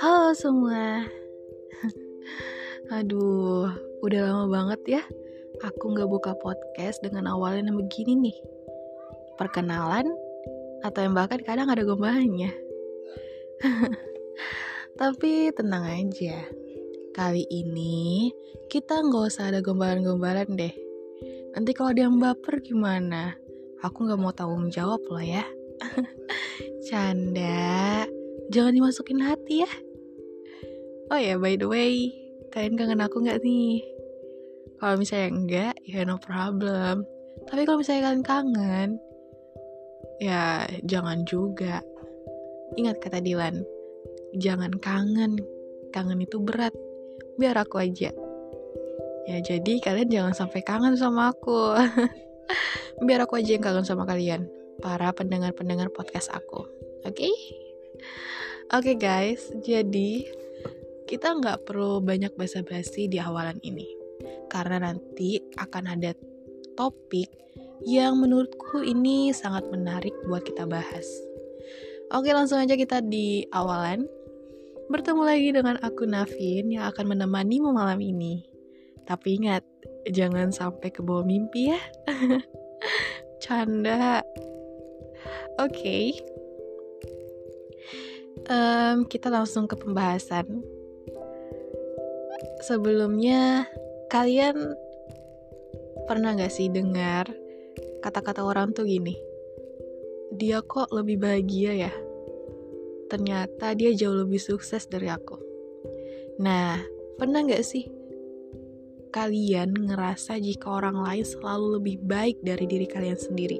Halo semua. Aduh, udah lama banget ya aku nggak buka podcast dengan awalnya begini nih. Perkenalan atau yang bahkan kadang ada gombalannya. Tapi tenang aja. Kali ini kita nggak usah ada gombalan-gombalan deh. Nanti kalau ada yang baper gimana? Aku nggak mau tanggung jawab loh ya. Canda, jangan dimasukin hati ya. Oh ya, by the way, kalian kangen aku nggak nih? Kalau misalnya enggak, ya no problem. Tapi kalau misalnya kalian kangen, ya jangan juga. Ingat kata Dilan, jangan kangen. Kangen itu berat. Biar aku aja. Ya jadi kalian jangan sampai kangen sama aku. Biar aku aja yang kangen sama kalian. Para pendengar-pendengar podcast aku. Oke? Okay? Oke okay guys, jadi kita nggak perlu banyak basa-basi di awalan ini. Karena nanti akan ada topik yang menurutku ini sangat menarik buat kita bahas. Oke langsung aja kita di awalan. Bertemu lagi dengan aku Navin yang akan menemanimu malam ini. Tapi ingat, jangan sampai ke bawah mimpi ya. Canda. Oke. Okay. Um, kita langsung ke pembahasan. Sebelumnya, kalian pernah gak sih dengar kata-kata orang tuh gini? Dia kok lebih bahagia ya? Ternyata dia jauh lebih sukses dari aku. Nah, pernah gak sih kalian ngerasa jika orang lain selalu lebih baik dari diri kalian sendiri.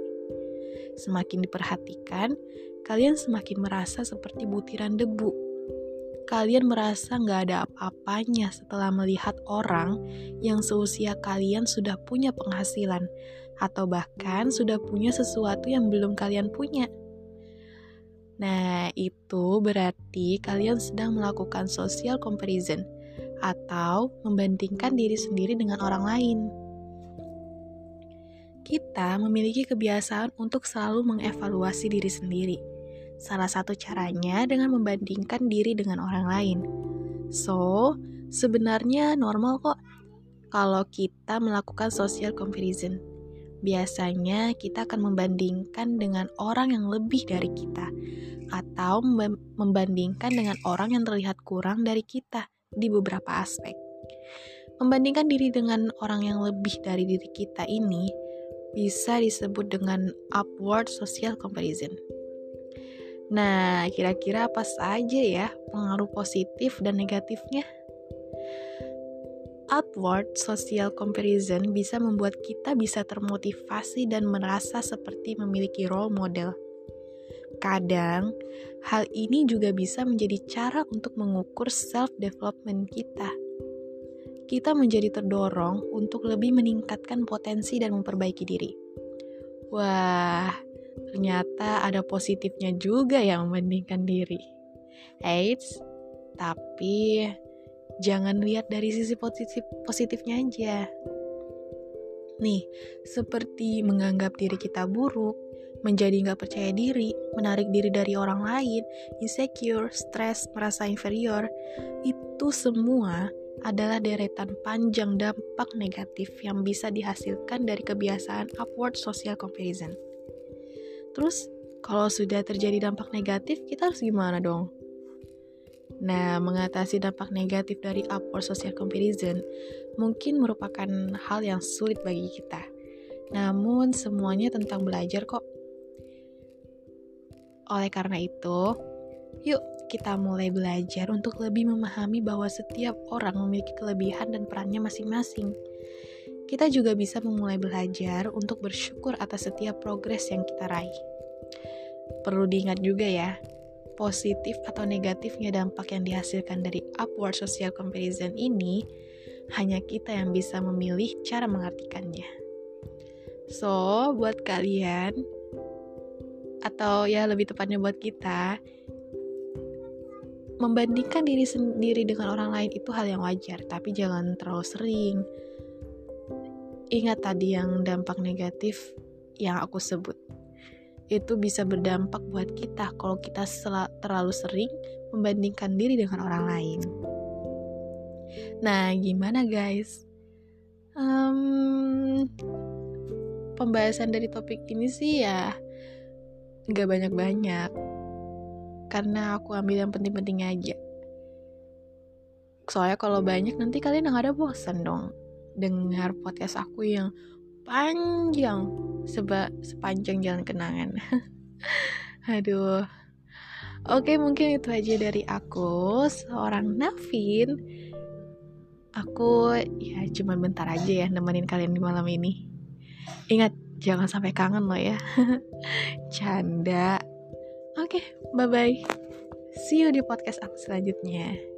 Semakin diperhatikan, kalian semakin merasa seperti butiran debu. Kalian merasa nggak ada apa-apanya setelah melihat orang yang seusia kalian sudah punya penghasilan, atau bahkan sudah punya sesuatu yang belum kalian punya. Nah, itu berarti kalian sedang melakukan social comparison – atau membandingkan diri sendiri dengan orang lain. Kita memiliki kebiasaan untuk selalu mengevaluasi diri sendiri. Salah satu caranya dengan membandingkan diri dengan orang lain. So, sebenarnya normal kok kalau kita melakukan social comparison. Biasanya kita akan membandingkan dengan orang yang lebih dari kita atau membandingkan dengan orang yang terlihat kurang dari kita di beberapa aspek. Membandingkan diri dengan orang yang lebih dari diri kita ini bisa disebut dengan upward social comparison. Nah, kira-kira apa saja ya pengaruh positif dan negatifnya? Upward social comparison bisa membuat kita bisa termotivasi dan merasa seperti memiliki role model Kadang, hal ini juga bisa menjadi cara untuk mengukur self-development kita. Kita menjadi terdorong untuk lebih meningkatkan potensi dan memperbaiki diri. Wah, ternyata ada positifnya juga yang membandingkan diri. Eits, tapi jangan lihat dari sisi positif positifnya aja. Nih, seperti menganggap diri kita buruk, menjadi nggak percaya diri, menarik diri dari orang lain, insecure, stres, merasa inferior, itu semua adalah deretan panjang dampak negatif yang bisa dihasilkan dari kebiasaan upward social comparison. Terus, kalau sudah terjadi dampak negatif, kita harus gimana dong? Nah, mengatasi dampak negatif dari upward social comparison mungkin merupakan hal yang sulit bagi kita. Namun, semuanya tentang belajar kok. Oleh karena itu, yuk kita mulai belajar untuk lebih memahami bahwa setiap orang memiliki kelebihan dan perannya masing-masing. Kita juga bisa memulai belajar untuk bersyukur atas setiap progres yang kita raih. Perlu diingat juga ya, positif atau negatifnya dampak yang dihasilkan dari upward social comparison ini hanya kita yang bisa memilih cara mengartikannya. So, buat kalian atau ya lebih tepatnya buat kita membandingkan diri sendiri dengan orang lain itu hal yang wajar, tapi jangan terlalu sering. Ingat tadi yang dampak negatif yang aku sebut. itu bisa berdampak buat kita kalau kita terlalu sering membandingkan diri dengan orang lain. Nah, gimana guys? Um, pembahasan dari topik ini sih ya nggak banyak-banyak karena aku ambil yang penting-penting aja. Soalnya kalau banyak nanti kalian nggak ada bosan dong dengar podcast aku yang panjang seba sepanjang jalan kenangan. Aduh. Oke, mungkin itu aja dari aku, seorang Navin. Aku ya cuma bentar aja ya nemenin kalian di malam ini. Ingat, jangan sampai kangen loh ya. Canda. Oke, bye-bye. See you di podcast aku selanjutnya.